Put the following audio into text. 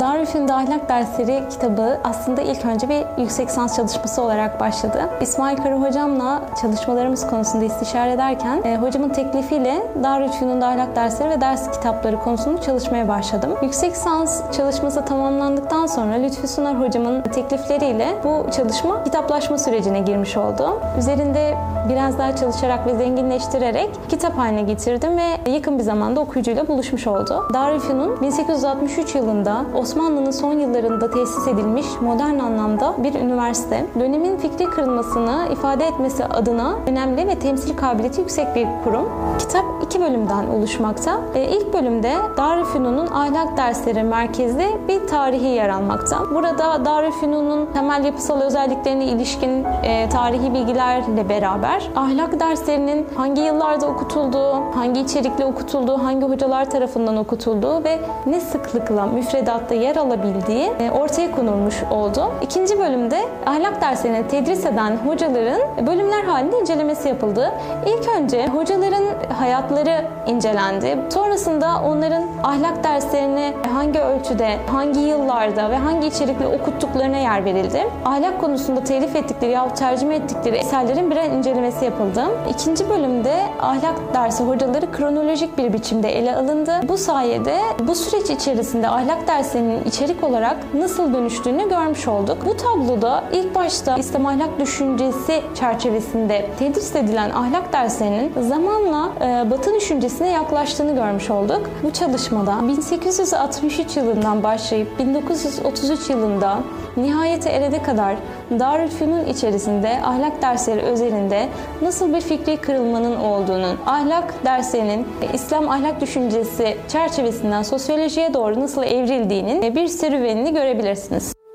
Darülfünun'da ahlak dersleri kitabı aslında ilk önce bir yüksek lisans çalışması olarak başladı. İsmail Kara hocamla çalışmalarımız konusunda istişare ederken e, hocamın teklifiyle Darülfünun'da ahlak dersleri ve ders kitapları konusunda çalışmaya başladım. Yüksek lisans çalışması tamamlandıktan sonra Lütfü Sunar hocamın teklifleriyle bu çalışma kitaplaşma sürecine girmiş oldu. Üzerinde biraz daha çalışarak ve zenginleştirerek kitap haline getirdim ve yakın bir zamanda okuyucuyla buluşmuş oldu. Darülfünun 1863 yılında Osmanlı'nın son yıllarında tesis edilmiş modern anlamda bir üniversite. Dönemin fikri kırılmasını ifade etmesi adına önemli ve temsil kabiliyeti yüksek bir kurum. Kitap iki bölümden oluşmakta. E, ilk bölümde Darülfünun'un ahlak dersleri merkezli bir tarihi yer almakta. Burada Darülfünun'un temel yapısal özelliklerine ilişkin e, tarihi bilgilerle beraber ahlak derslerinin hangi yıllarda okutulduğu, hangi içerikle okutulduğu, hangi hocalar tarafından okutulduğu ve ne sıklıkla müfredatta yer alabildiği e, ortaya konulmuş oldu. İkinci bölümde ahlak derslerini tedris eden hocaların bölümler halinde incelemesi yapıldı. İlk önce hocaların hayatları incelendi. Sonrasında onların ahlak derslerini hangi ölçüde, hangi yıllarda ve hangi içerikle okuttuklarına yer verildi. Ahlak konusunda telif ettikleri yahut tercüme ettikleri eserlerin birer incelemesi yapıldı. İkinci bölümde ahlak dersi hocaları kronolojik bir biçimde ele alındı. Bu sayede bu süreç içerisinde ahlak derslerinin içerik olarak nasıl dönüştüğünü görmüş olduk. Bu tabloda ilk başta İslam ahlak düşüncesi çerçevesinde tedris edilen ahlak derslerinin zamanla e, Batı düşüncesine yaklaştığını görmüş olduk. Bu çalışmada 1863 yılından başlayıp 1933 yılında nihayete erede kadar Darülfünun içerisinde ahlak dersleri özelinde nasıl bir fikri kırılmanın olduğunun, ahlak derslerinin İslam ahlak düşüncesi çerçevesinden sosyolojiye doğru nasıl evrildiğinin bir serüvenini görebilirsiniz.